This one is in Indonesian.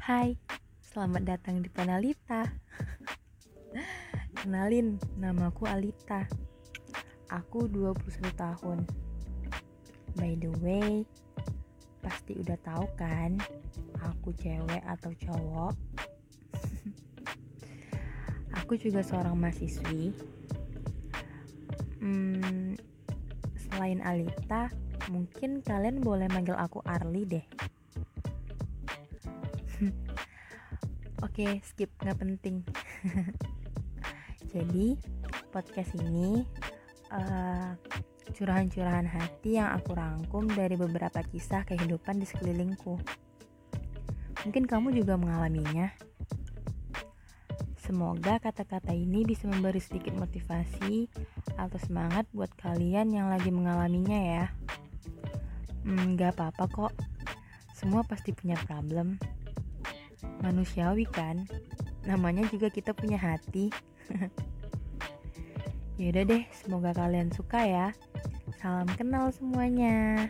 Hai, selamat datang di Panalita. Kenalin, namaku Alita. Aku 21 tahun. By the way, pasti udah tahu kan aku cewek atau cowok? aku juga seorang mahasiswi. Hmm, selain Alita, mungkin kalian boleh manggil aku Arli deh. Oke, okay, skip nggak penting. Jadi podcast ini uh, curahan-curahan hati yang aku rangkum dari beberapa kisah kehidupan di sekelilingku. Mungkin kamu juga mengalaminya. Semoga kata-kata ini bisa memberi sedikit motivasi atau semangat buat kalian yang lagi mengalaminya ya. Hmm, gak apa-apa kok. Semua pasti punya problem. Manusiawi kan? Namanya juga kita punya hati. Yaudah deh, semoga kalian suka ya. Salam kenal semuanya.